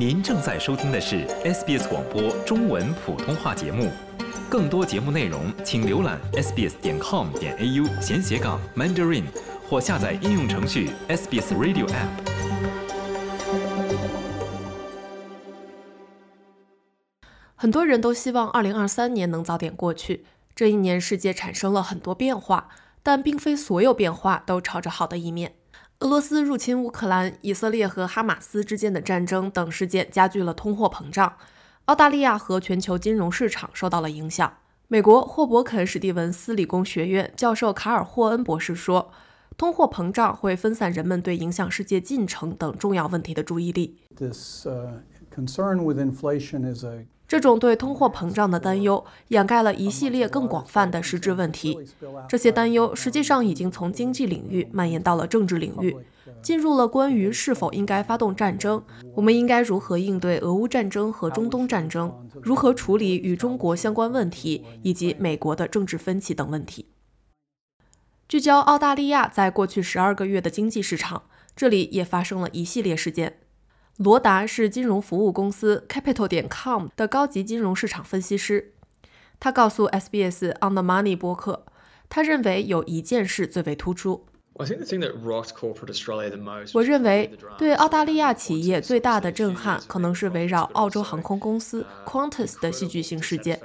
您正在收听的是 SBS 广播中文普通话节目，更多节目内容请浏览 sbs 点 com 点 au 闲斜杠 mandarin 或下载应用程序 SBS Radio App。很多人都希望2023年能早点过去。这一年，世界产生了很多变化，但并非所有变化都朝着好的一面。俄罗斯入侵乌克兰、以色列和哈马斯之间的战争等事件加剧了通货膨胀。澳大利亚和全球金融市场受到了影响。美国霍伯肯史蒂文斯理工学院教授卡尔霍恩博士说：“通货膨胀会分散人们对影响世界进程等重要问题的注意力。” This concern with inflation is a 这种对通货膨胀的担忧掩盖了一系列更广泛的实质问题。这些担忧实际上已经从经济领域蔓延到了政治领域，进入了关于是否应该发动战争、我们应该如何应对俄乌战争和中东战争、如何处理与中国相关问题以及美国的政治分歧等问题。聚焦澳大利亚在过去十二个月的经济市场，这里也发生了一系列事件。罗达是金融服务公司 Capital 点 com 的高级金融市场分析师。他告诉 SBS On the Money 播客，他认为有一件事最为突出。我认为对澳大利亚企业最大的震撼，可能是围绕澳洲航空公司 Qantas 的戏剧性事件。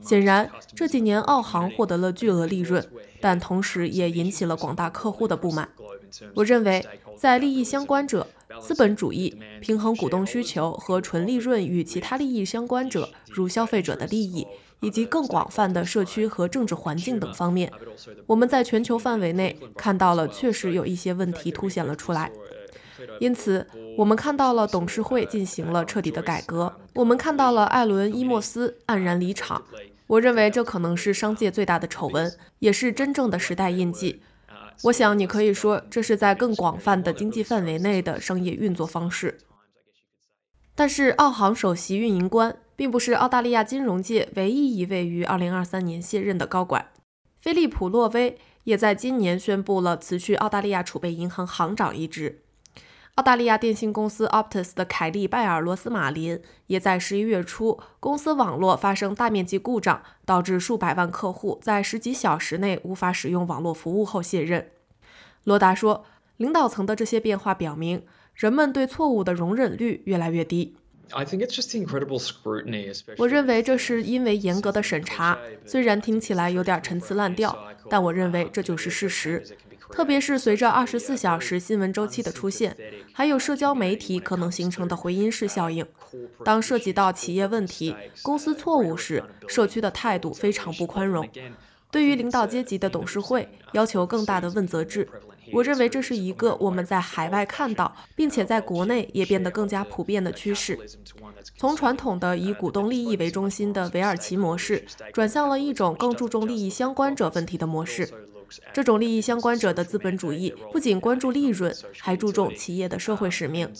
显然，这几年澳航获得了巨额利润，但同时也引起了广大客户的不满。我认为，在利益相关者。资本主义平衡股东需求和纯利润与其他利益相关者，如消费者的利益，以及更广泛的社区和政治环境等方面，我们在全球范围内看到了确实有一些问题凸显了出来。因此，我们看到了董事会进行了彻底的改革，我们看到了艾伦·伊莫斯黯然离场。我认为这可能是商界最大的丑闻，也是真正的时代印记。我想，你可以说这是在更广泛的经济范围内的商业运作方式。但是，澳航首席运营官并不是澳大利亚金融界唯一一位于2023年卸任的高管。菲利普·洛威也在今年宣布了辞去澳大利亚储备银行行长一职。澳大利亚电信公司 Optus 的凯利·拜尔·罗斯马林也在十一月初，公司网络发生大面积故障，导致数百万客户在十几小时内无法使用网络服务后卸任。罗达说：“领导层的这些变化表明，人们对错误的容忍率越来越低。我认为这是因为严格的审查，虽然听起来有点陈词滥调，但我认为这就是事实。”特别是随着二十四小时新闻周期的出现，还有社交媒体可能形成的回音式效应，当涉及到企业问题、公司错误时，社区的态度非常不宽容。对于领导阶级的董事会，要求更大的问责制。我认为这是一个我们在海外看到，并且在国内也变得更加普遍的趋势。从传统的以股东利益为中心的韦尔奇模式，转向了一种更注重利益相关者问题的模式。这种利益相关者的资本主义不仅关注利润，还注重企业的社会使命、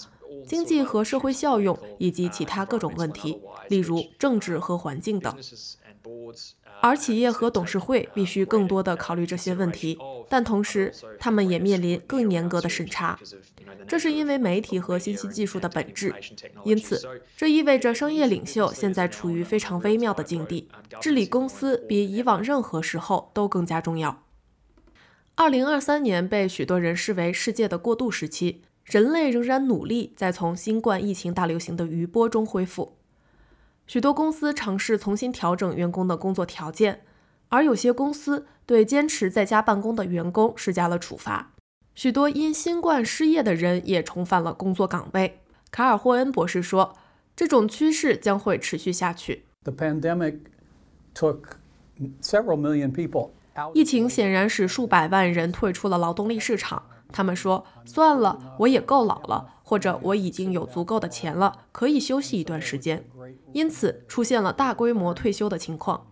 经济和社会效用以及其他各种问题，例如政治和环境等。而企业和董事会必须更多地考虑这些问题，但同时他们也面临更严格的审查。这是因为媒体和信息技术的本质。因此，这意味着商业领袖现在处于非常微妙的境地，治理公司比以往任何时候都更加重要。二零二三年被许多人视为世界的过渡时期，人类仍然努力在从新冠疫情大流行的余波中恢复。许多公司尝试重新调整员工的工作条件，而有些公司对坚持在家办公的员工施加了处罚。许多因新冠失业的人也重返了工作岗位。卡尔霍恩博士说：“这种趋势将会持续下去。” The pandemic took several million people. 疫情显然使数百万人退出了劳动力市场。他们说：“算了，我也够老了，或者我已经有足够的钱了，可以休息一段时间。”因此出现了大规模退休的情况。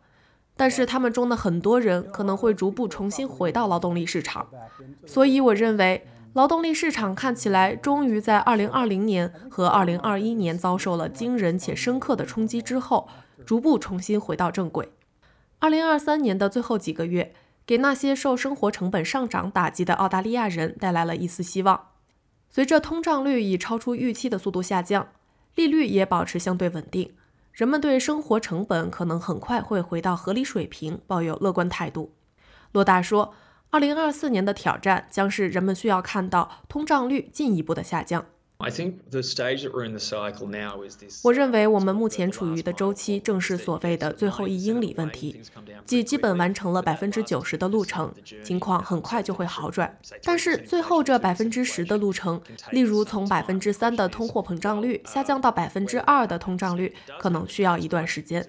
但是他们中的很多人可能会逐步重新回到劳动力市场。所以我认为，劳动力市场看起来终于在2020年和2021年遭受了惊人且深刻的冲击之后，逐步重新回到正轨。二零二三年的最后几个月，给那些受生活成本上涨打击的澳大利亚人带来了一丝希望。随着通胀率以超出预期的速度下降，利率也保持相对稳定，人们对生活成本可能很快会回到合理水平抱有乐观态度。洛大说，二零二四年的挑战将是人们需要看到通胀率进一步的下降。我认为我们目前处于的周期正是所谓的最后一英里问题，即基本完成了百分之九十的路程，情况很快就会好转。但是最后这百分之十的路程，例如从百分之三的通货膨胀率下降到百分之二的通胀率，可能需要一段时间。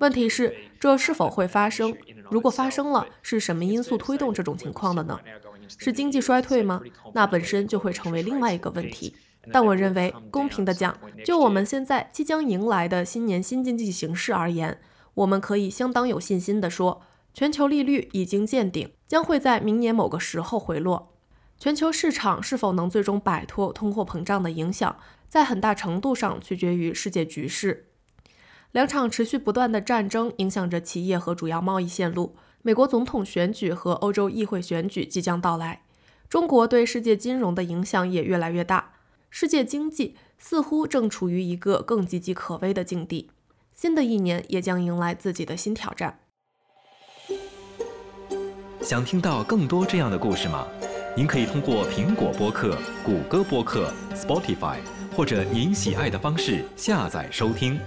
问题是这是否会发生？如果发生了，是什么因素推动这种情况的呢？是经济衰退吗？那本身就会成为另外一个问题。但我认为，公平的讲，就我们现在即将迎来的新年新经济形势而言，我们可以相当有信心地说，全球利率已经见顶，将会在明年某个时候回落。全球市场是否能最终摆脱通货膨胀的影响，在很大程度上取决于世界局势。两场持续不断的战争影响着企业和主要贸易线路。美国总统选举和欧洲议会选举即将到来，中国对世界金融的影响也越来越大。世界经济似乎正处于一个更岌岌可危的境地，新的一年也将迎来自己的新挑战。想听到更多这样的故事吗？您可以通过苹果播客、谷歌播客、Spotify 或者您喜爱的方式下载收听。